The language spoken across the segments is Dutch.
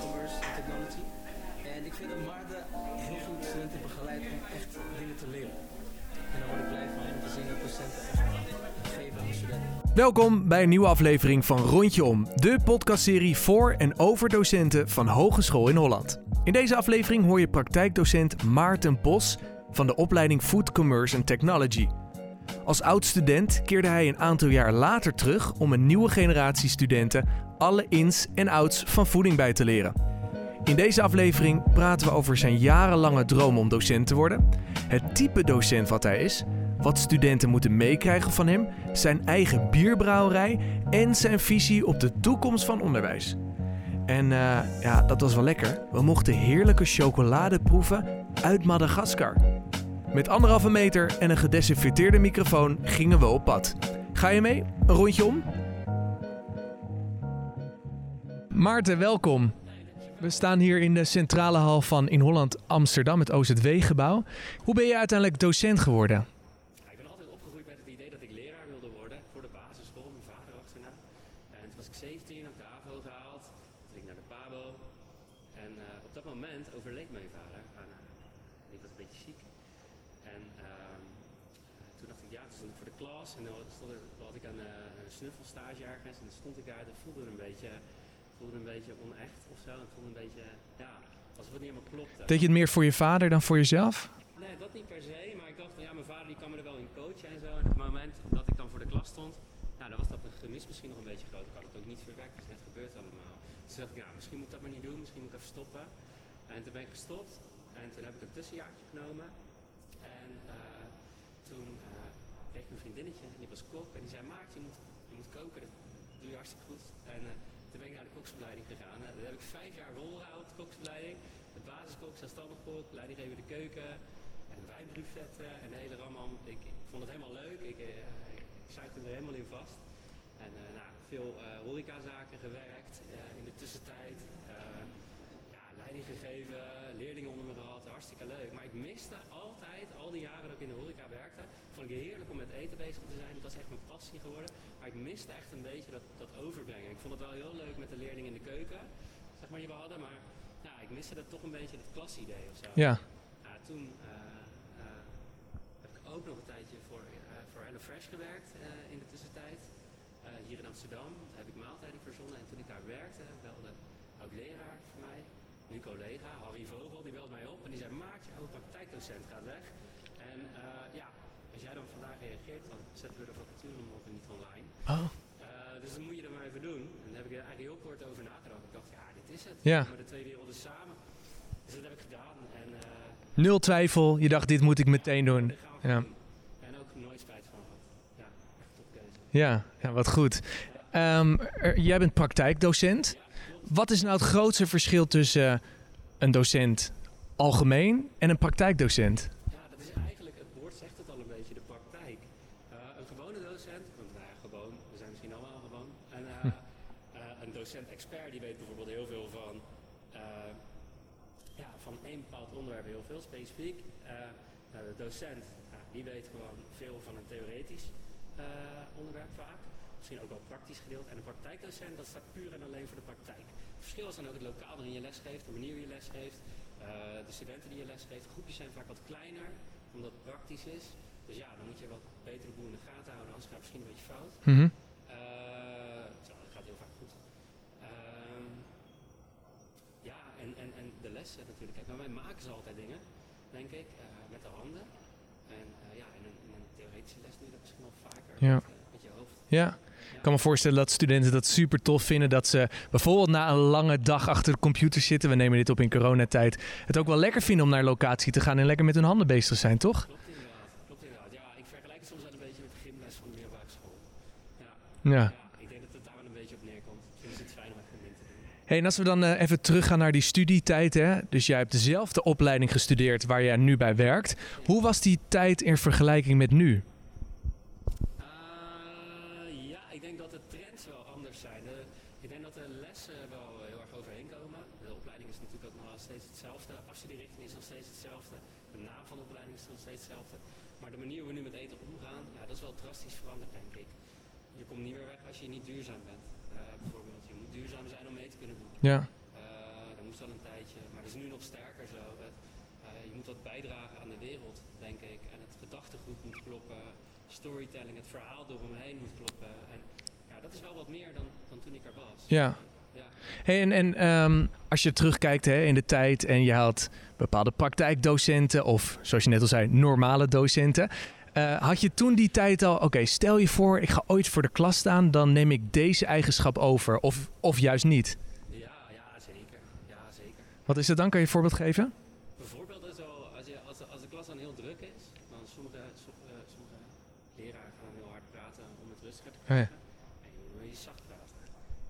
commerce en technology. En ik vind dat Maarten heel goed studenten begeleidt om echt dingen te leren. En daar word ik blij van om te zien dat docenten echt geven aan de studenten. Welkom bij een nieuwe aflevering van Rondje Om, de podcastserie voor en over docenten van Hogeschool in Holland. In deze aflevering hoor je praktijkdocent Maarten Bos van de opleiding Food Commerce and Technology. Als oud-student keerde hij een aantal jaar later terug om een nieuwe generatie studenten alle ins en outs van voeding bij te leren. In deze aflevering praten we over zijn jarenlange droom om docent te worden, het type docent wat hij is, wat studenten moeten meekrijgen van hem, zijn eigen bierbrouwerij en zijn visie op de toekomst van onderwijs. En eh, ja, dat was wel lekker. We mochten heerlijke chocolade proeven uit Madagaskar. Met anderhalve meter en een gedesinfecteerde microfoon gingen we op pad. Ga je mee? Een rondje om? Maarten, welkom. We staan hier in de centrale hal van In Holland Amsterdam, het OZW-gebouw. Hoe ben je uiteindelijk docent geworden? Ik ben altijd opgegroeid met het idee dat ik leraar wilde worden voor de basisschool, mijn vader achterna. En toen was ik 17, heb de AVO gehaald, toen ging ik naar de PABO. En eh, op dat moment overleed mijn vader aan, uh, ik was een beetje ziek. En ehm, eh, toen dacht ik, ja, toen stond ik voor de klas en dan stond dan had ik een, eh, een snuffelstage ergens. En dan stond ik daar en voelde een beetje, voelde een beetje onecht of zo. En het voelde een beetje, ja, alsof het niet helemaal klopte. Deed je het meer voor je vader dan voor jezelf? Nee, dat niet per se, maar ik dacht van ja, mijn vader die kan me er wel in coachen en zo. En op het moment dat ik dan voor de klas stond, nou, dan was dat een gemis misschien nog een beetje groot. Ik had het ook niet verwerkt, het is net gebeurd allemaal. Dus toen dacht ik, ja, misschien moet ik dat maar niet doen, misschien moet ik even stoppen. En toen ben ik gestopt en toen heb ik een tussenjaartje genomen. En eh, toen eh, kreeg ik een vriendinnetje en die was kok en die zei, Maart, je moet, je moet koken, dat doe je hartstikke goed. En eh, toen ben ik naar de koksopleiding gegaan. Daar heb ik vijf jaar de koksopleiding. De basiskok, zelfstandig kok, leidinggever de keuken. En de wijnbuffetten en de hele ramam. Ik, ik vond het helemaal leuk. Ik, zuigde er helemaal in vast. En eh, nou, veel eh horecazaken gewerkt in de tussentijd. Ja, leiding gegeven, leerlingen onder me gehad, hartstikke leuk. Maar ik miste altijd, al die jaren dat ik in de horeca werkte, vond ik heerlijk om met eten bezig te zijn. Dat is echt mijn passie geworden. Maar ik miste echt een beetje dat, dat overbrengen. Ik vond het wel heel leuk met de leerlingen in de keuken, zeg maar, die we hadden. Maar ja, ik miste dat toch een beetje, dat klasidee of zo. Ja. Ja, toen eh, eh, heb ik ook nog een tijdje voor, eh voor HelloFresh gewerkt in de tussentijd. Hier in Amsterdam Daar heb ik maaltijden verzonnen. En toen ik daar werkte, belde ook leraar voor mij, nu collega, Harry Vogel, die belde mij op. En die zei, Maart, jouw praktijkdocent gaat weg. En ja, als jij dan vandaag reageert, dan zetten we de vacature morgen niet online. Oh. Eh, dus dan moet je er maar even doen. En daar heb ik er eigenlijk heel kort over nagedacht. Ik dacht, ja, dit is het. Ja. Met de twee werelden samen. Dus dat heb ik gedaan. En eh, Nul twijfel, je dacht dit moet ik meteen doen. Ja. En ook nooit spijt van gehad. Ja, echt. Ja, ja wat goed. Ehm, er- jij bent praktijkdocent. Wat is nou het grootste verschil tussen een docent algemeen en een praktijkdocent? Ja, dat is eigenlijk, het woord zegt het al een beetje, de praktijk. Eh, een gewone docent, want nou ja, gewoon, we zijn misschien allemaal gewoon. En, eh, eh, een docent-expert die weet bijvoorbeeld heel veel van, eh, ja, van één bepaald onderwerp heel veel, specifiek. Eh, nou, de docent, ja, die weet gewoon veel van een theoretisch eh, onderwerp vaak. Misschien ook wel praktisch gedeelte. En een praktijkdocent, dat staat puur en alleen voor de praktijk. Het verschil is dan ook het lokaal waarin je les geeft, de manier hoe je les geeft. Eh, de studenten die je les geeft, de groepjes zijn vaak wat kleiner, omdat het praktisch is. Dus ja, dan moet je wat beter de boel in de gaten houden, anders gaat het misschien een beetje fout. Mhm terwijl het gaat heel vaak goed. Ehm, ja, en, en, lessen natuurlijk. Kijk, maar wij maken ze altijd dingen, denk ik, eh, met de handen. En eh, ja, in een, in een theoretische les doe je dat misschien wel vaker Ja. met, eh, met je hoofd. Ja. Ik kan me voorstellen dat studenten dat super tof vinden. Dat ze bijvoorbeeld na een lange dag achter de computer zitten. We nemen dit op in coronatijd. Het ook wel lekker vinden om naar locatie te gaan en lekker met hun handen bezig te zijn, toch? Klopt inderdaad, klopt inderdaad. Ja, ik vergelijk het soms wel een beetje met de gymles van de middelbare school. Ja, Ja. Hey, en als we dan eh, even teruggaan naar die studietijd. Hè? Dus jij hebt dezelfde opleiding gestudeerd waar jij nu bij werkt. Hoe was die tijd in vergelijking met nu? Eh, ja, ik denk dat de trends wel anders zijn. De, ik denk dat de lessen wel heel erg overheen komen. De opleiding is natuurlijk ook nog steeds hetzelfde. Afstudierichting is nog steeds hetzelfde. De naam van de opleiding is nog steeds hetzelfde. Maar de manier hoe we nu met eten omgaan, ja, dat is wel drastisch veranderd, denk ik. Je komt niet meer weg als je niet duurzaam ja. Eh, dat moest al een tijdje, maar dat is nu nog sterker zo. Eh, je moet wat bijdragen aan de wereld, denk ik. En het gedachtegoed moet kloppen, storytelling, het verhaal door hem heen moet kloppen. En ja, dat is wel wat meer dan, dan toen ik er was. Ja. Hey, en en um, als je terugkijkt hè, in de tijd en je had bepaalde praktijkdocenten of zoals je net al zei, normale docenten. Uh, had je toen die tijd al, oké, stel je voor ik ga ooit voor de klas staan, dan neem ik deze eigenschap over of, of juist niet? Wat is het dan? Kan je een voorbeeld geven? Bijvoorbeeld zo, als, je, als, de- als de klas dan heel druk is, dan sommige, som- eh, sommige leraren gaan heel hard praten om het rustiger te Oh ja. krijgen. En je moet je zacht praten.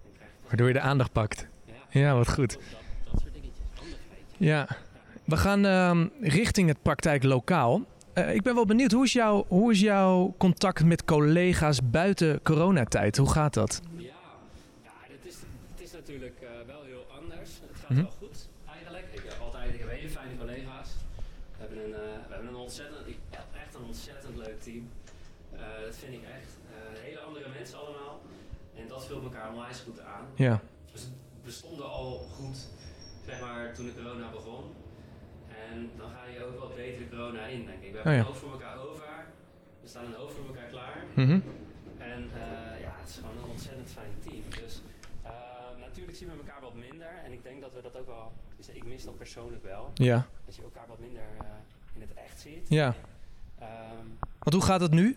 Dan krijg je Waardoor je de aandacht pakt. Ja, Ja, wat goed. dat, dat soort dingetjes. Ja. We gaan ehm, richting het praktijk lokaal. Eh, ik ben wel benieuwd, hoe is, jouw, hoe is jouw contact met collega's buiten coronatijd? Hoe gaat dat? Ja, ja het, is, het is natuurlijk eh, wel heel anders. Het gaat Mhm. wel goed eigenlijk. Ik heb altijd ik heb hele fijne collega's. We hebben een, eh, we hebben een ontzettend, ik, ja, echt een ontzettend leuk team. Eh, dat vind ik echt. Eh, hele andere mensen allemaal. En dat vult elkaar Ja. Dus we stonden al goed, zeg maar, toen de corona begon. En dan ga je ook wel beter de corona in, denk ik. We hebben Oh ja. hoofd voor elkaar over. We staan een hoofd voor elkaar klaar. Mhm. En eh, ja, het is gewoon een ontzettend fijn team. Dus eh, natuurlijk zien we elkaar wat minder. En ik denk dat we dat ook wel. Dus ik mis dat persoonlijk wel. Ja. Dat je elkaar wat minder eh, in het echt ziet. Ja. Ehm, Want hoe gaat het nu?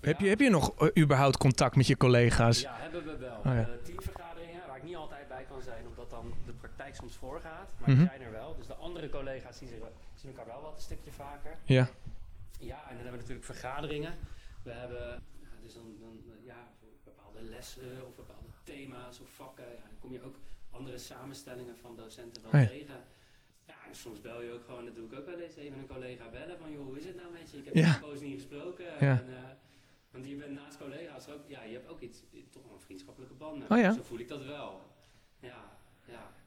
Heb je, heb je nog überhaupt contact met je collega's? Ja, hebben we wel. Oh ja. Eh, teamvergaderingen waar ik niet altijd bij kan zijn, omdat dan de praktijk soms voorgaat. Maar Mhm. die zijn er wel. Dus de andere collega's zien, elkaar wel wat een stukje vaker. Ja. Ja, en dan hebben we natuurlijk vergaderingen. We hebben, ja, dus dan, dan ja, voor bepaalde lessen of bepaalde thema's of vakken. Ja, dan kom je ook andere samenstellingen van docenten wel tegen. Ja, en soms bel je ook gewoon, dat doe ik ook wel eens, even een collega bellen van, joh, hoe is het nou met je? Ik heb Ja. poos niet gesproken. Ja. En, eh, want je bent naast collega's ook, ja, je hebt ook iets, toch wel een vriendschappelijke banden. Oh ja. Zo voel ik dat wel. Ja.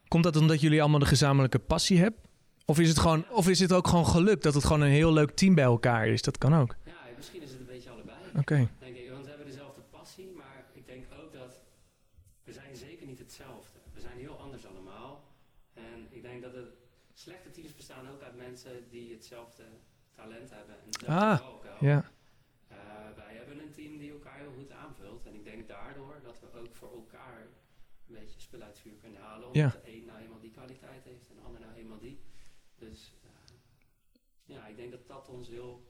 Komt dat omdat jullie allemaal de gezamenlijke passie hebben? Of is het, gewoon, of is het ook gewoon geluk dat het gewoon een heel leuk team bij elkaar is? Dat kan ook. Ja, misschien is het een beetje allebei. Oké. Denk ik, want we hebben dezelfde passie, maar ik denk ook dat we zijn zeker niet hetzelfde. We zijn heel anders allemaal. En ik denk dat het slechte teams bestaan ook uit mensen die hetzelfde talent hebben en hetzelfde Ah. Ja. Eh, wij hebben een team die elkaar heel goed aanvult. En ik denk daardoor dat we ook voor elkaar een beetje spul uit vuur kunnen halen. Omdat Ja. de een nou eenmaal die kwaliteit heeft en de ander nou eenmaal die. Dus eh, ja, ik denk dat dat ons heel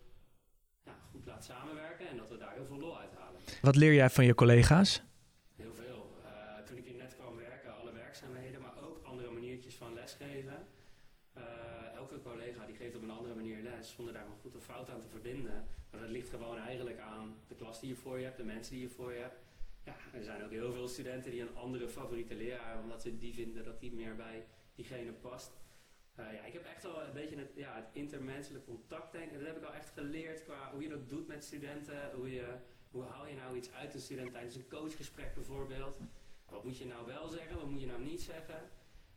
ja, goed laat samenwerken en dat we daar heel veel lol uit halen. Wat leer jij van je collega's? Heel veel. Eh, toen ik hier net kwam werken, alle werkzaamheden, maar ook andere maniertjes van lesgeven. Eh, elke collega die geeft op een andere manier les, zonder daar maar goed of fout aan te verbinden. Maar dat ligt gewoon eigenlijk aan de klas die je voor je hebt, de mensen die je voor je hebt. Ja, er zijn ook heel veel studenten die een andere favoriete leraar, omdat ze die vinden dat die meer bij diegene past. Eh, ja, ik heb echt wel een beetje het, ja, het intermenselijk contact denk ik. Dat heb ik al echt geleerd qua hoe je dat doet met studenten. Hoe, je, hoe haal je nou iets uit een student tijdens een coachgesprek bijvoorbeeld. Wat moet je nou wel zeggen, wat moet je nou niet zeggen?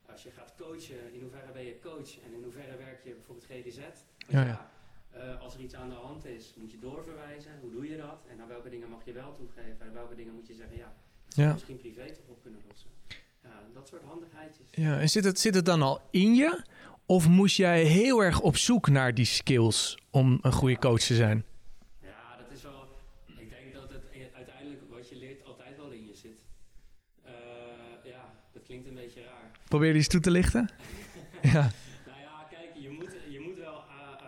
Als je gaat coachen, in hoeverre ben je coach en in hoeverre werk je bijvoorbeeld GDZ? Ja, eh, als er iets aan de hand is, moet je doorverwijzen. Hoe doe je dat? En naar welke dingen mag je wel toegeven? En welke dingen moet je zeggen, ja, dat zou je Ja. misschien privé toch op kunnen lossen. Ja, dat soort handigheidjes. Ja, en zit het, zit het dan al in je? Of moest jij heel erg op zoek naar die skills om een goede coach te zijn? Ja, dat is wel. Ik denk dat het e- uiteindelijk wat je leert altijd wel in je zit. Eh, ja, dat klinkt een beetje raar. Probeer die eens toe te lichten? Ja. Nou ja, kijk, je moet, je moet wel. eh,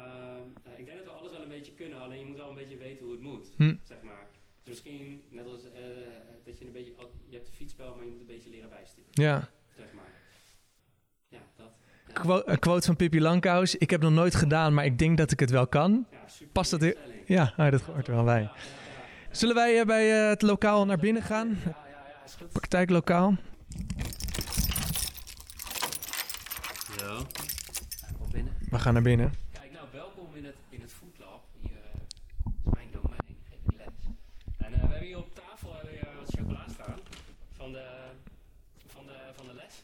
eh, ik denk dat we alles wel een beetje kunnen, alleen je moet wel een beetje weten hoe het moet. Hm. Zeg. Dus misschien net als eh, dat je een beetje. Je hebt een fietsspel, maar je moet een beetje leren bijsturen. Ja. Zeg maar. Ja, dat. Ja, Quo- een quote van Pippi Langkous. Ik heb nog nooit gedaan, maar ik denk dat ik het wel kan. ja, super Past dat instelling. Ja, ah, dat hoort er wel bij. Ja, ja, ja. Zullen wij eh, bij eh, het lokaal naar binnen gaan? Ja, ja, ja. Praktijklokaal. Binnen. We gaan naar binnen. Kijk, nou, welkom in het, in het Food Lab. Hier eh, is mijn domein, geef ik les. En eh, we hebben hier op tafel hebben we hier wat chocola staan. Van de, van de, van de les.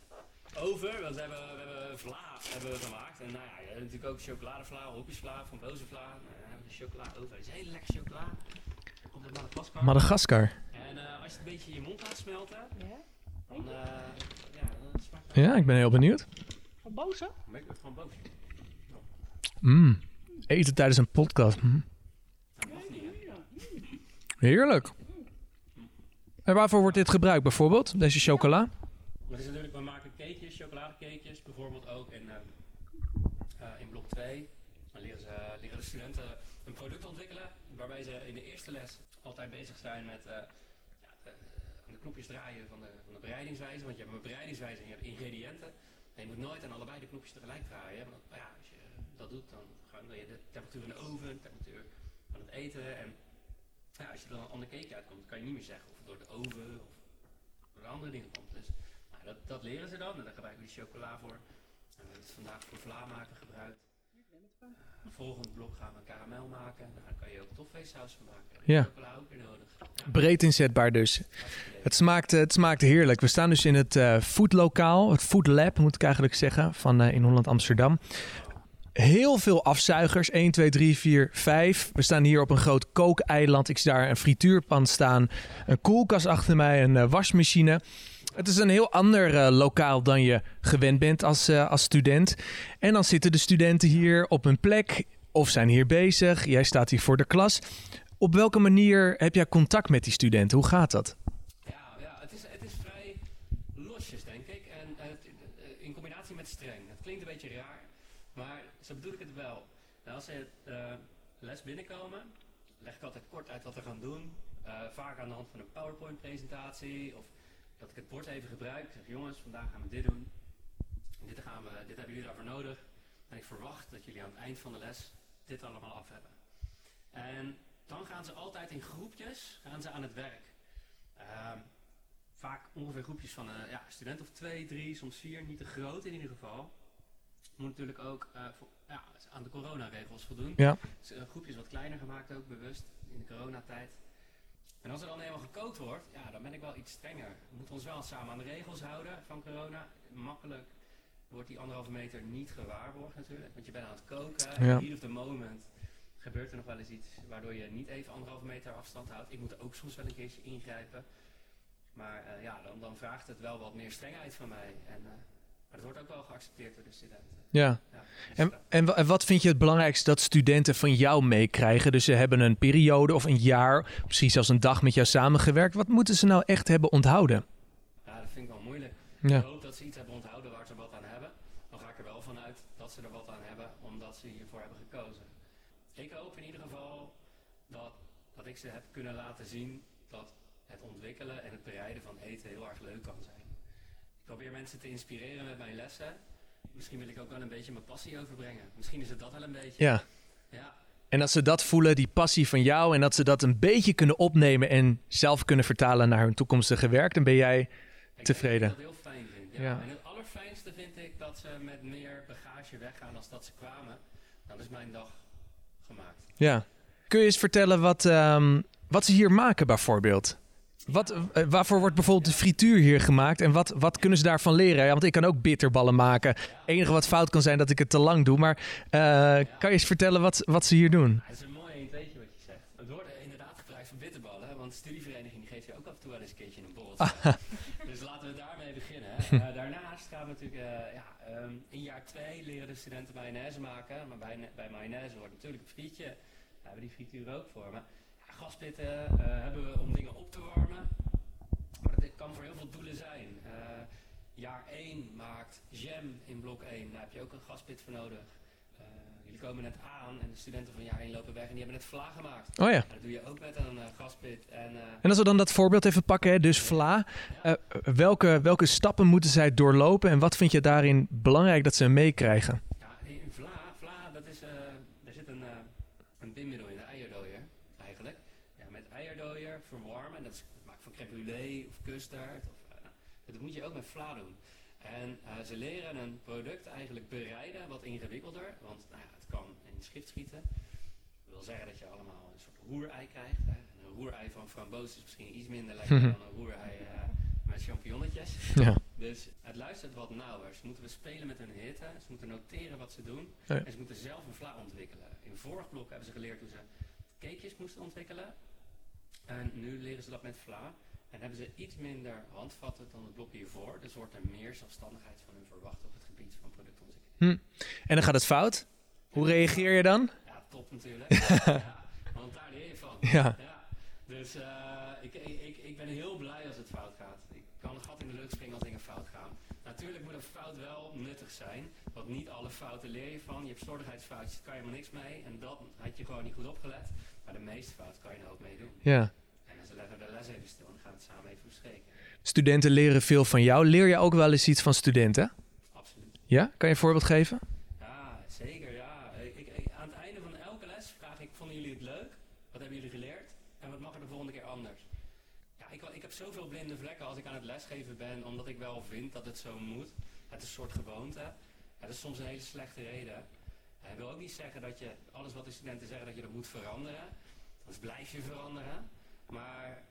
Over, want we hebben, we hebben vla hebben we gemaakt. En nou ja, je hebt natuurlijk ook chocoladevla, hopjesvla, van boze vla. Nou, dan hebben we de chocola over. Het is hele lekker chocola. Komt uit Madagaskar. Madagaskar. en eh, als je het een beetje in je mond laat smelten, Ja? dan, eh, ja, dan smaakt het Ja, ik ben heel benieuwd. Van boze? van boos. Mm. Eten tijdens een podcast. Mm. Heerlijk. En waarvoor wordt dit gebruikt bijvoorbeeld, deze chocola? Dat is natuurlijk, we maken cakejes, chocoladecakejes, bijvoorbeeld ook in, ehm, eh, in blok 2. Dan leren, ze, leren de studenten een product ontwikkelen waarbij ze in de eerste les altijd bezig zijn met eh, de, knopjes draaien van de, van de bereidingswijze. Want je hebt een bereidingswijze en je hebt ingrediënten. En je moet nooit aan allebei de knopjes tegelijk draaien. Want nou ja, als je dat doet, dan ga je de temperatuur in de oven, de temperatuur van het eten. En ja, als je dan een ander cake uitkomt, kan je niet meer zeggen of door de oven of door de andere dingen dat, leren ze dan en daar gebruiken we die chocola voor. En we hebben het vandaag voor vla maken gebruikt. Uh, volgend blok gaan we karamel maken. Nou, daar kan je ook toffeesaus van maken. Ja. chocola ook weer nodig. Ja, Breed inzetbaar dus. Het smaakt, eh, het smaakt heerlijk. We staan dus in het eh foodlokaal, het Food Lab moet ik eigenlijk zeggen, van in Holland Amsterdam. Heel veel afzuigers, 1, 2, 3, 4, 5. We staan hier op een groot kookeiland. Ik zie daar een frituurpan staan, een koelkast achter mij, een wasmachine. Het is een heel ander eh, lokaal dan je gewend bent als, eh, als student. En dan zitten de studenten hier op hun plek of zijn hier bezig. Jij staat hier voor de klas. Op welke manier heb jij contact met die studenten? Hoe gaat dat? Ja, ja het, is, het is vrij losjes, denk ik. En eh, het- in combinatie met streng. Het klinkt een beetje raar, maar zo bedoel ik het wel. Nou, als ze les binnenkomen, leg ik altijd kort uit wat we gaan doen. Vaak aan de hand van een PowerPoint-presentatie of dat ik het bord even gebruik. Ik zeg, jongens, vandaag gaan we dit doen. Dit, gaan we, dit hebben jullie daarvoor nodig. En ik verwacht dat jullie aan het eind van de les dit allemaal af hebben. En dan gaan ze altijd in groepjes gaan ze aan het werk. Ehm, vaak ongeveer groepjes van een ja, student of twee, drie, soms vier, niet te groot in ieder geval. Moet natuurlijk ook eh, voor- ja, aan de coronaregels voldoen. Ja. Dus, eh, groepjes wat kleiner gemaakt ook, bewust, in de coronatijd. En als er dan eenmaal gekookt wordt, ja, dan ben ik wel iets strenger. We moeten ons wel samen aan de regels houden van corona. Makkelijk wordt die anderhalve meter niet gewaarborgd natuurlijk. Want je bent aan het koken, Ja. en heat of the moment gebeurt er nog wel eens iets waardoor je niet even anderhalve meter afstand houdt. Ik moet ook soms wel een keertje ingrijpen. Maar eh, ja, dan, dan vraagt het wel wat meer strengheid van mij. En, eh, maar dat wordt ook wel geaccepteerd door de studenten. Ja. Ja, dus, En, en, wa- en wat vind je het belangrijkste dat studenten van jou meekrijgen? Dus ze hebben een periode of een jaar, misschien zelfs een dag met jou samengewerkt. Wat moeten ze nou echt hebben onthouden? ja, dat vind ik wel moeilijk. Ja. Ik hoop dat ze iets hebben onthouden waar ze wat aan hebben. Dan ga ik er wel vanuit dat ze er wat aan hebben, omdat ze hiervoor hebben gekozen. Ik hoop in ieder geval dat, dat ik ze heb kunnen laten zien dat het ontwikkelen en het bereiden van eten heel erg leuk kan zijn. Probeer mensen te inspireren met mijn lessen. Misschien wil ik ook wel een beetje mijn passie overbrengen. Misschien is het dat wel een beetje. Ja. Ja, En als ze dat voelen, die passie van jou, en dat ze dat een beetje kunnen opnemen en zelf kunnen vertalen naar hun toekomstige werk, dan ben jij. Tevreden. ik dat heel fijn vind. Ja. Ja. En het allerfijnste vind ik dat ze met meer bagage weggaan als dat ze kwamen. Dan is mijn dag gemaakt. Ja. Kun je eens vertellen wat, ehm, wat ze hier maken, bijvoorbeeld? Wat, eh, waarvoor wordt bijvoorbeeld de frituur hier gemaakt en wat, wat kunnen ze daarvan leren? Ja, want ik kan ook bitterballen maken. Het enige wat fout kan zijn dat ik het te lang doe. Maar eh, kan je eens vertellen wat, wat ze hier doen? Het is een mooi 1 wat je zegt. Het wordt inderdaad gebruikt voor bitterballen, want de studievereniging die geeft je ook af en toe wel eens een keertje een borreltje. dus laten we daarmee beginnen. Eh, daarnaast gaan we natuurlijk, ja, ehm, in jaar 2 leren de studenten mayonaise maken. Maar bij, bij mayonaise hoort natuurlijk een frietje. Daar hebben we die frituur ook voor. Maar gaspitten eh, hebben we om dingen op te warmen. Maar dat kan voor heel veel doelen zijn. Eh, jaar 1 maakt jam in blok 1. Daar heb je ook een gaspit voor nodig. Eh, jullie komen net aan en de studenten van jaar 1 lopen weg en die hebben net vla gemaakt. Oh ja. Dat doe je ook met een gaspit. En, En als we dan dat voorbeeld even pakken, hè, dus vla. welke, welke stappen moeten zij doorlopen en wat vind je daarin belangrijk dat ze meekrijgen? ja, in vla, vla dat is, eh daar zit een, eh een bindmiddel in, een eierdooier eigenlijk. Ja, met eierdooier verwarmen, dat is of custard. Of, eh, dat moet je ook met vla doen. En eh, ze leren een product eigenlijk bereiden wat ingewikkelder, want nou ja, het kan in de schrift schieten. Dat wil zeggen dat je allemaal een soort roerei krijgt. Hè. En Een roerei van framboos is misschien iets minder lekker dan een roerei eh, met champignonnetjes. Ja. Dus het luistert wat nauwer. Ze moeten we spelen met hun hitte. Ze moeten noteren wat ze doen. Ja. En ze moeten zelf een vla ontwikkelen. In vorig blok hebben ze geleerd hoe ze cakejes moesten ontwikkelen. En nu leren ze dat met vla. En hebben ze iets minder handvatten dan het blok hiervoor. Dus wordt er meer zelfstandigheid van hun verwacht op het gebied van productontwikkeling. En dan gaat het fout. Hoe reageer je dan? Ja, top natuurlijk. ja, want daar leer je van. Ja. Ja, dus eh, ik, ik, ik, ben heel blij als het fout gaat. Ik kan een gat in de lucht springen als dingen fout gaan. Natuurlijk moet een fout wel nuttig zijn, want niet alle fouten leer je van. Je hebt slordigheidsfoutjes, daar kan je helemaal niks mee. En dat had je gewoon niet goed opgelet. Maar de meeste fouten kan je er ook mee doen. ja. Leggen de les even stil en gaan het samen even bespreken. Studenten leren veel van jou. Leer je ook wel eens iets van studenten? Absoluut. Ja? Kan je een voorbeeld geven? Ja, zeker, ja. Ik, ik, aan het einde van elke les vraag ik, vonden jullie het leuk? Wat hebben jullie geleerd? En wat mag er de volgende keer anders? Ja, ik, ik heb zoveel blinde vlekken als ik aan het lesgeven ben, omdat ik wel vind dat het zo moet. Het is een soort gewoonte. Het is soms een hele slechte reden. En ik wil ook niet zeggen dat je alles wat de studenten zeggen, dat je dat moet veranderen. Anders blijf je veranderen. Maar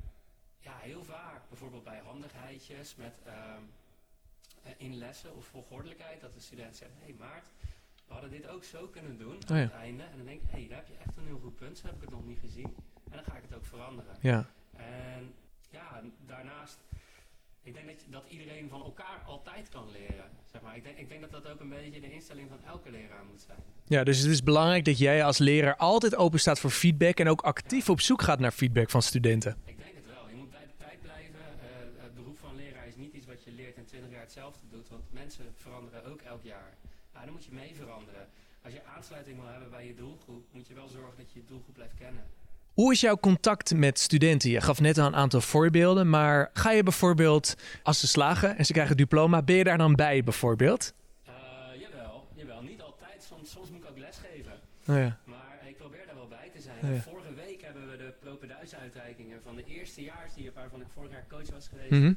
ja, heel vaak, bijvoorbeeld bij handigheidjes met eh, in lessen of volgordelijkheid, dat de student zegt, hé hey Maart, we hadden dit ook zo kunnen doen aan ja. het einde. En dan denk ik, hé, hey, daar heb je echt een heel goed punt, zo heb ik het nog niet gezien. En dan ga ik het ook veranderen. Ja. En ja, daarnaast, ik denk dat, dat iedereen van elkaar altijd kan leren. Zeg maar. ik, denk, ik denk dat dat ook een beetje de instelling van elke leraar moet zijn. ja, dus het is belangrijk dat jij als leraar altijd open staat voor feedback en ook actief op zoek gaat naar feedback van studenten. Ik denk het wel. Je moet bij de tijd blijven. Eh, het beroep van leraar is niet iets wat je leert en 20 jaar hetzelfde doet. Want mensen veranderen ook elk jaar. Ja, dan moet je mee veranderen. Als je aansluiting wil hebben bij je doelgroep, moet je wel zorgen dat je je doelgroep blijft kennen. Hoe is jouw contact met studenten? Je gaf net al een aantal voorbeelden, maar ga je bijvoorbeeld, als ze slagen en ze krijgen een diploma, ben je daar dan bij bijvoorbeeld? Eh, jawel, jawel. Niet altijd. Soms, soms moet ik ook lesgeven. Oh ja. Maar ik probeer daar wel bij te zijn. Ja. Vorige week hebben we de propeduisuitreikingen van de eerstejaars, die, waarvan ik vorig jaar coach was geweest, Mhm.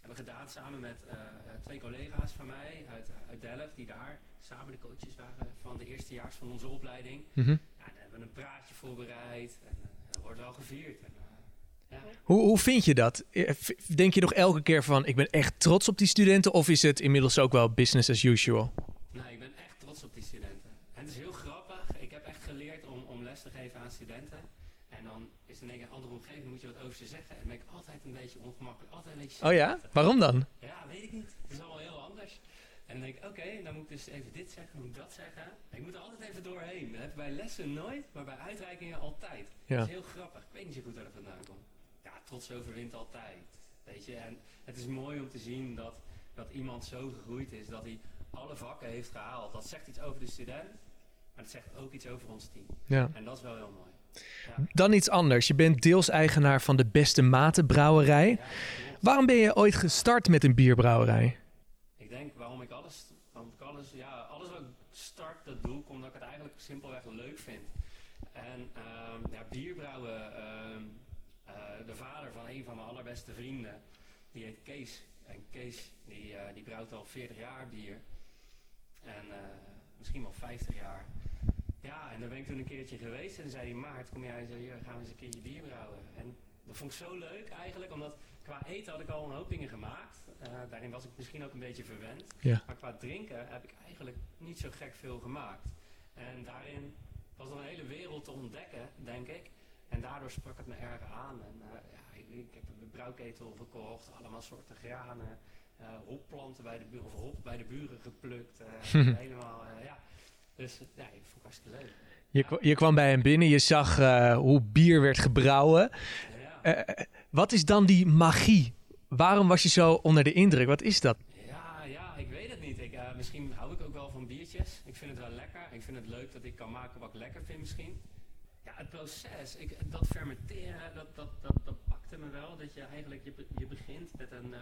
hebben we gedaan samen met eh, eh, twee collega's van mij uit, uit Delft, die daar samen de coaches waren van de eerstejaars van onze opleiding. Mhm. Dan hebben we een praatje voorbereid en eh, dat wordt wel gevierd. En, eh, ja. Hoe, hoe vind je dat? Eh, Denk je nog elke keer van, ik ben echt trots op die studenten of is het inmiddels ook wel business as usual? Nou, ik ben echt trots op die studenten. En het is heel grappig. Ik heb echt geleerd om, om les te geven aan studenten. En dan is er in een andere omgeving, moet je wat over ze zeggen. En ben ik altijd een beetje ongemakkelijk. Altijd een beetje Oh ja? Waarom dan? Ja, weet ik niet. Het is allemaal heel anders. En dan denk ik, oké, dan moet ik dus even dit zeggen, moet ik dat zeggen. Ik moet er altijd even doorheen. Dat heb ik bij lessen nooit, maar bij uitreikingen altijd. Ja. Dat is heel grappig. Ik weet niet zo goed waar dat vandaan komt. Ja, trots overwint altijd. Weet je, en het is mooi om te zien dat, dat iemand zo gegroeid is dat hij alle vakken heeft gehaald. Dat zegt iets over de student, maar het zegt ook iets over ons team. Ja. En dat is wel heel mooi. Dan iets anders. Je bent deels eigenaar van de Beste Maten Brouwerij. Ja. Waarom ben je ooit gestart met een bierbrouwerij? Ik denk waarom ik alles, waarom ik alles, ja, alles wat ik start, dat doe ik omdat ik het eigenlijk simpelweg leuk vind. En ehm, ja, bierbrouwen, ehm, eh, de vader van een van mijn allerbeste vrienden, die heet Kees. En Kees, die, eh, die brouwt al 40 jaar bier. En eh, misschien wel 50 jaar. Ja, en daar ben ik toen een keertje geweest en toen zei hij, Maart, kom jij hier, gaan we eens een keertje bier brouwen. En dat vond ik zo leuk eigenlijk, omdat qua eten had ik al een hoop dingen gemaakt. Daarin was ik misschien ook een beetje verwend. Ja. Maar qua drinken heb ik eigenlijk niet zo gek veel gemaakt. En daarin was een hele wereld te ontdekken, denk ik. En daardoor sprak het me erg aan. En, eh, ja, ik, ik heb een brouwketel gekocht, allemaal soorten granen. eh hopplanten bij de buren, of hop bij de buren geplukt. eh, helemaal, ja. Dus ja, ik vond het hartstikke leuk. Je, je kwam bij hem binnen, je zag hoe bier werd gebrouwen. Ja. Wat is dan die magie? Waarom was je zo onder de indruk? Wat is dat? Ja, ja, ik weet het niet. Ik, misschien hou ik ook wel van biertjes. Ik vind het wel lekker. Ik vind het leuk dat ik kan maken wat ik lekker vind misschien. Ja, het proces, ik, dat fermenteren, dat, dat, dat, dat pakte me wel. Dat je eigenlijk, je, je begint met een eh,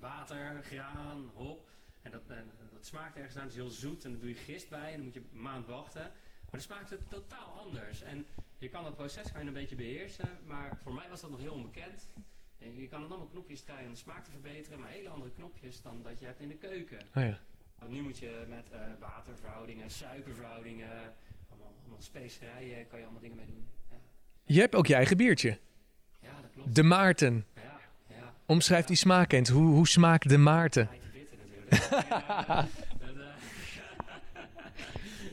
water, graan, hop. En dat, dat smaakt ergens aan, het is heel zoet. En dan doe je gist bij en dan moet je een maand wachten. Maar dan smaakt het totaal anders. En je kan dat proces kan je een beetje beheersen. Maar voor mij was dat nog heel onbekend. En je kan dan allemaal knopjes draaien om de smaak te verbeteren, maar hele andere knopjes dan dat je hebt in de keuken. Oh ja. Nu moet je met eh, waterverhoudingen, suikerverhoudingen, allemaal, allemaal specerijen, kan je allemaal dingen mee doen. Ja, Je hebt ook je eigen biertje. ja dat klopt. De Maarten. Ja, ja. Omschrijf die smaak eens. Hoe, hoe smaakt de Maarten? Hij te bitter natuurlijk. ja, eh,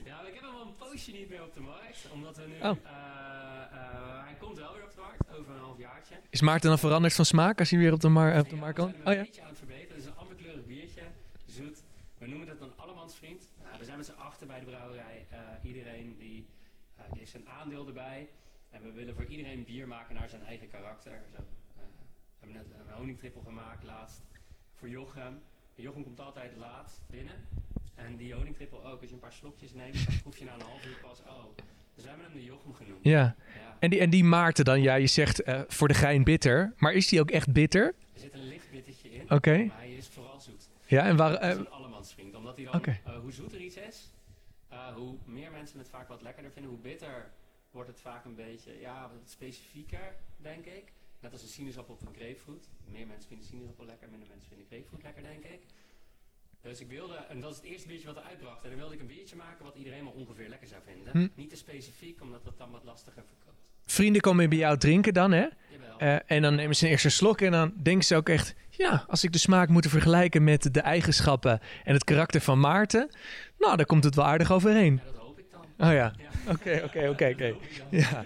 ja, maar ik heb hem al een poosje niet meer op de markt, omdat we nu... Oh. eh, hij komt wel weer op de markt, over een half jaartje. Is Maarten dan veranderd van smaak als hij weer op de, mar op de Ja, markt komt? Oh ja. beetje aan het verbeteren. Het is een amberkleurig biertje, zoet, We noemen het een allemansvriend. Nou, we zijn met z'n achter bij de brouwerij. Eh, iedereen die, eh, die heeft zijn aandeel erbij. En we willen voor iedereen bier maken naar zijn eigen karakter. Zo, eh, we hebben net een honingtrippel gemaakt laatst voor Jochem. Jochem komt altijd laat binnen. En die honingtrippel ook. Als je een paar slokjes neemt, dan proef je na een half uur pas, oh. Dus we hebben hem de Jochem genoemd. Ja. Ja. En die, en die Maarten dan, ja, je zegt eh, voor de gein bitter. Maar is die ook echt bitter? Er zit een licht bittertje in, Oké. maar hij is vooral zoet. Ja, en waar... Het eh, is een allemansvriend. Omdat hij dan, eh, hoe zoeter iets is, eh, hoe meer mensen het vaak wat lekkerder vinden. Hoe bitter wordt het vaak een beetje, ja, wat specifieker, denk ik. Net als een sinaasappel of een grapefruit. Meer mensen vinden sinaasappel lekker, minder mensen vinden grapefruit lekker, denk ik. Dus ik wilde, en dat is het eerste biertje wat er uitbracht. En dan wilde ik een biertje maken wat iedereen wel ongeveer lekker zou vinden. Hm. Niet te specifiek, omdat dat dan wat lastiger verkoopt. Vrienden komen bij jou drinken dan, hè? Eh, en dan nemen ze een eerste slok en dan denken ze ook echt... Ja, als ik de smaak moet vergelijken met de eigenschappen en het karakter van Maarten... Nou, dan komt het wel aardig overeen. ja, dat hoop ik dan. Oh ja, oké, oké, oké, Dat oké. hoop ik dan. Ja.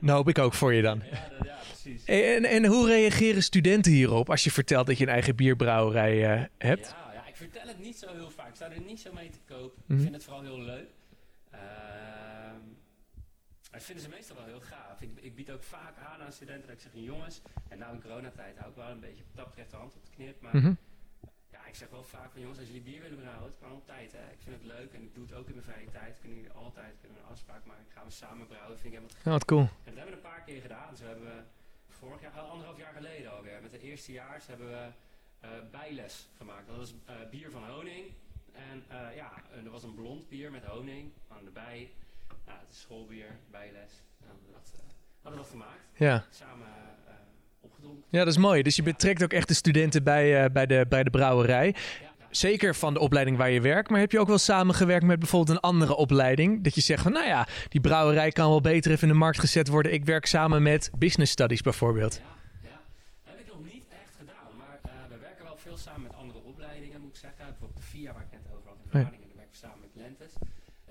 Nou hoop ik ook voor je dan. Ja, dat- ja, precies. En, en hoe reageren studenten hierop als je vertelt dat je een eigen bierbrouwerij eh, hebt? Ja, ja, ik vertel het niet zo heel vaak. Ik sta er niet zo mee te koop. Mhm. Ik vind het vooral heel leuk. Dat vinden ze meestal wel heel gaaf. Ik, ik bied ook vaak aan aan studenten dat ik zeg, jongens, en nou in coronatijd hou ik wel een beetje dat betreft de hand op de knip. Maar Mhm. ja, ik zeg wel vaak van jongens, als jullie bier willen brouwen, het kan altijd. Hè. Ik vind het leuk en ik doe het ook in mijn vrije tijd. Kunnen jullie altijd kunnen een afspraak maken. Gaan we samen brouwen, vind ik helemaal te wat cool. en dat hebben we een paar keer gedaan. Hebben we vorig jaar, anderhalf jaar geleden alweer, met de eerstejaars hebben we eh, bijles gemaakt. Dat was eh, bier van honing. En eh, ja, er was een blond bier met honing aan de bij. Nou, het is schoolbier, bijles. En hadden we dat, eh, hadden we dat gemaakt. Ja. Samen eh opgedronken. ja, dat is mooi. Dus je betrekt ook echt de studenten bij, eh, bij, de, bij de brouwerij. Ja, ja. Zeker van de opleiding waar je werkt. Maar heb je ook wel samengewerkt met bijvoorbeeld een andere opleiding? Dat je zegt van, nou ja, die brouwerij kan wel beter even in de markt gezet worden. Ik werk samen met business studies bijvoorbeeld. Ja, ja. Dat heb ik nog niet echt gedaan, maar eh, we werken wel veel samen met andere opleidingen, moet ik zeggen. Bijvoorbeeld de VIA, waar ik net over had in Ja. Vlaardingen, daar werken we samen met Lentes,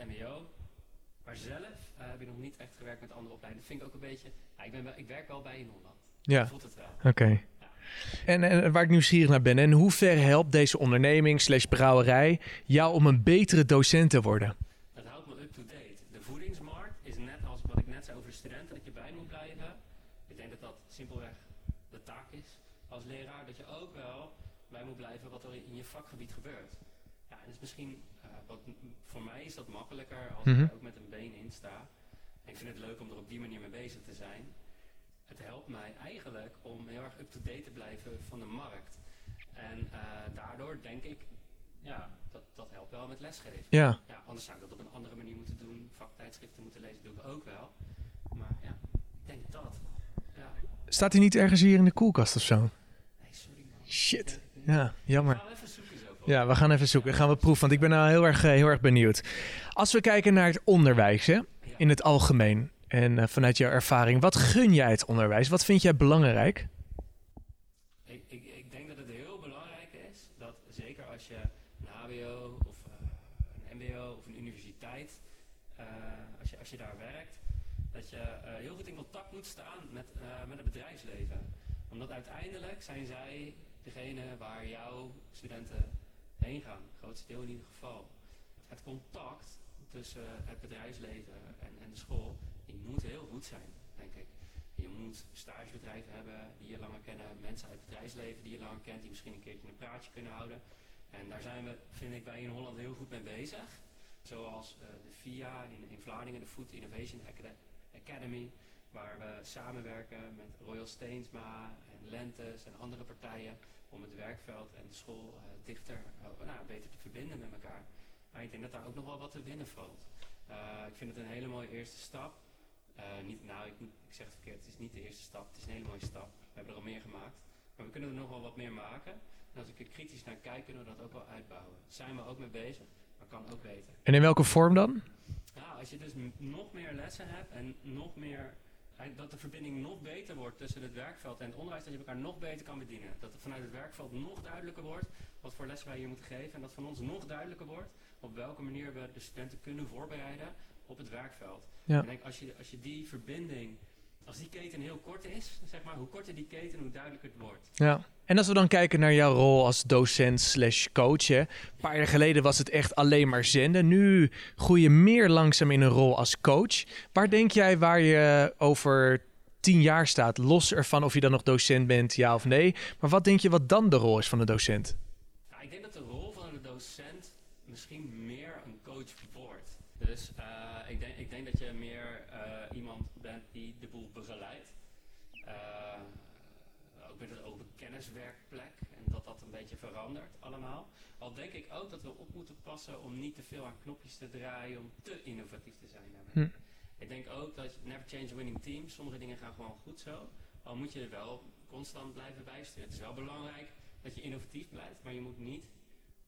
MBO. Maar zelf eh, heb ik nog niet echt gewerkt met andere opleidingen. Dat vind ik ook een beetje, ja, ik, ben wel, ik werk wel bij in Holland. Ja, voelt het wel. oké. En, en waar ik nieuwsgierig naar ben, in hoeverre helpt deze onderneming slash brouwerij jou om een betere docent te worden? Dat houdt me up-to-date. De voedingsmarkt is net als wat ik net zei over de studenten, dat je bij moet blijven. Ik denk dat dat simpelweg de taak is als leraar, dat je ook wel bij moet blijven wat er in je vakgebied gebeurt. Ja, en is misschien, eh, wat, voor mij is dat makkelijker als Mhm. ik ook met een been in sta. En ik vind het leuk om er op die manier mee bezig te zijn. Het helpt mij eigenlijk om heel erg up-to-date te blijven van de markt. En eh, daardoor denk ik, ja, dat, dat helpt wel met lesgeven. Ja, Ja, anders zou ik dat op een andere manier moeten doen. Vaktijdschriften moeten lezen, doe ik ook wel. Maar ja, ik denk dat. Ja, staat hij niet ergens hier in de koelkast of zo? nee, sorry man. Shit. Ja, jammer. Ja, we gaan even zoeken. Gaan we proeven, want ik ben nou heel erg, eh, heel erg benieuwd. Als we kijken naar het onderwijs hè, in het algemeen en eh, vanuit jouw ervaring, wat gun jij het onderwijs? Wat vind jij belangrijk? Ik, ik, ik denk dat het heel belangrijk is dat zeker als je een HBO of eh, een MBO of een universiteit, als, je, als je daar werkt, dat je heel goed in contact moet staan met, met het bedrijfsleven. Omdat uiteindelijk zijn zij degene waar jouw studenten heen gaan, het grootste deel in ieder geval. Het contact tussen het bedrijfsleven en, en de school, die moet heel goed zijn, denk ik. Je moet stagebedrijven hebben die je langer kennen, mensen uit het bedrijfsleven die je langer kent, die misschien een keertje een praatje kunnen houden. En daar zijn we, vind ik, bij in Holland heel goed mee bezig. Zoals eh, de FIA in, in Vlaardingen, de Food Innovation Acad- Academy, waar we samenwerken met Royal Steensma en Lentes en andere partijen om het werkveld en de school eh, dichter, eh, nou, beter te verbinden met elkaar. Maar ik denk dat daar ook nog wel wat te winnen valt. Eh, ik vind het een hele mooie eerste stap. Niet, nou, ik, ik zeg het verkeerd, het is niet de eerste stap, het is een hele mooie stap. We hebben er al meer gemaakt, maar we kunnen er nog wel wat meer maken. En als ik er kritisch naar kijk, kunnen we dat ook wel uitbouwen. Daar zijn we ook mee bezig, maar kan ook beter. En in welke vorm dan? Ja, als je dus nog meer lessen hebt en nog meer, dat de verbinding nog beter wordt tussen het werkveld en het onderwijs, dat je elkaar nog beter kan bedienen. Dat het vanuit het werkveld nog duidelijker wordt wat voor lessen wij hier moeten geven en dat van ons nog duidelijker wordt op welke manier we de studenten kunnen voorbereiden op het werkveld. Ja. Ik denk als je, als je die verbinding als die keten heel kort is, zeg maar, hoe korter die keten, hoe duidelijker het wordt. Ja. En als we dan kijken naar jouw rol als docent slash coach. Hè. Een paar jaar geleden was het echt alleen maar zenden. Nu groei je meer langzaam in een rol als coach. Waar denk jij waar je over tien jaar staat? Los ervan of je dan nog docent bent, ja of nee. Maar wat denk je wat dan de rol is van een docent? Ik denk dat de rol van een docent misschien meer een coach wordt. Dus eh, ik, denk, ik denk dat je meer eh, iemand bent die de boel begeleidt. Eh, ook met een open kenniswerkplek en dat dat een beetje verandert allemaal. Al denk ik ook dat we op moeten passen om niet te veel aan knopjes te draaien om te innovatief te zijn. Hm. Ik denk ook dat never change a winning team. Sommige dingen gaan gewoon goed zo. Al moet je er wel constant blijven bijsturen. Het is wel belangrijk dat je innovatief blijft, maar je moet niet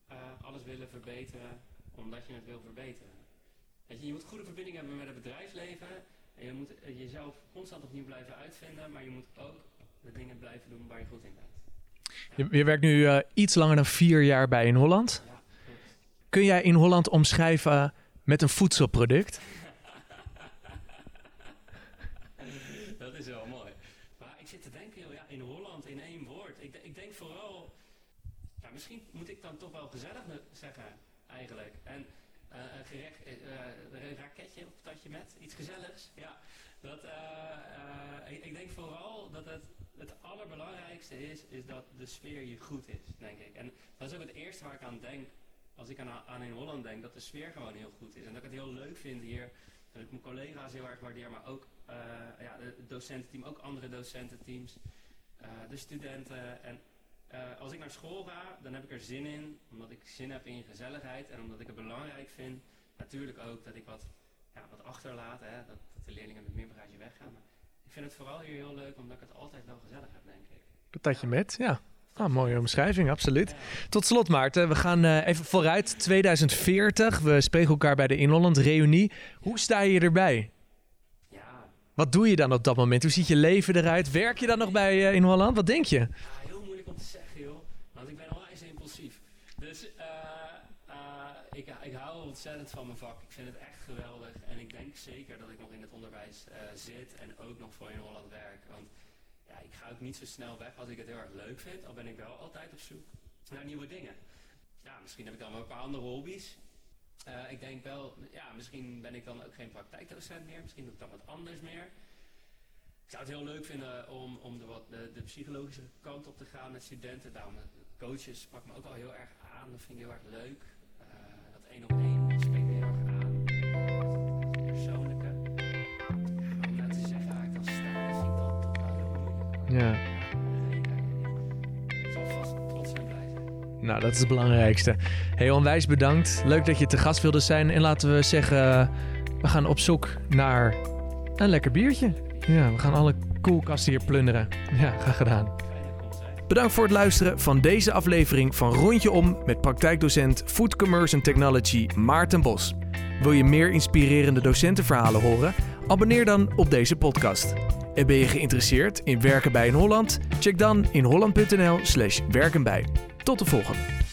eh, alles willen verbeteren omdat je het wil verbeteren. Je, je moet goede verbinding hebben met het bedrijfsleven. En je moet jezelf constant opnieuw blijven uitvinden, maar je moet ook de dingen blijven doen waar je goed in bent. Je, je werkt nu eh, iets langer dan vier jaar bij in Holland. Ja. Kun jij in Holland omschrijven met een voedselproduct? Dat is wel mooi. Maar ik zit te denken, ja, in Holland in één woord. Ik, ik denk vooral, ja, misschien moet ik dan toch wel gezellig zeggen, eigenlijk. En eh, een gerecht, eh, eh, een raketje op patatje met, iets gezelligs. Ja, dat, ik, ik denk vooral dat het, het allerbelangrijkste is, is dat de sfeer hier goed is, denk ik. En dat is ook het eerste waar ik aan denk, als ik aan, aan in Holland denk, dat de sfeer gewoon heel goed is. En dat ik het heel leuk vind hier, dat ik mijn collega's heel erg waardeer, maar ook eh, ja, het docententeam, ook andere docententeams, eh, de studenten. En eh, als ik naar school ga, dan heb ik er zin in, omdat ik zin heb in gezelligheid en omdat ik het belangrijk vind. Natuurlijk ook dat ik wat, ja, wat achterlaat, hè, dat, dat de leerlingen met meer bagage weggaan. Maar ik vind het vooral hier heel leuk, omdat ik het altijd wel gezellig heb, denk ik. Patatje met, ja. Ah, mooie omschrijving, absoluut. Tot slot, Maarten, we gaan eh, even vooruit. 2040, we spreken elkaar bij de In Holland Reunie. Hoe sta je erbij? Ja, Wat doe je dan op dat moment? Hoe ziet je leven eruit? Werk je dan nog bij eh, In Holland? Wat denk je? Ja, heel moeilijk om te zeggen, joh. Want ik ben onwijs impulsief. Dus eh, eh, ik, ik hou ontzettend van mijn vak. Ik vind het echt geweldig. En ik denk zeker dat ik nog in het onderwijs zit en ook nog voor in Holland werk. Want ga ook niet zo snel weg als ik het heel erg leuk vind. Al ben ik wel altijd op zoek naar nieuwe dingen. Ja, misschien heb ik dan wel een paar andere hobby's. Eh, ik denk wel, ja, misschien ben ik dan ook geen praktijkdocent meer. Misschien doe ik dan wat anders meer. Ik zou het heel leuk vinden om, om de, wat, de, psychologische kant op te gaan met studenten. Daarom, eh, coaches sprak me ook wel heel erg aan. Dat vind ik heel erg leuk. Eh, dat één op één spreekt me heel erg aan. Dat Ja. Nou, dat is het belangrijkste. Heel onwijs bedankt. Leuk dat je te gast wilde zijn. En laten we zeggen, eh, we gaan op zoek naar een lekker biertje. Ja, we gaan alle koelkasten hier plunderen. Ja, graag gedaan. Bedankt voor het luisteren van deze aflevering van Rondje Om met praktijkdocent Food Commerce and Technology Maarten Bos. Wil je meer inspirerende docentenverhalen horen? Abonneer dan op deze podcast. En ben je geïnteresseerd in werken bij in Holland? Check dan in holland.nl slash werkenbij. Tot de volgende.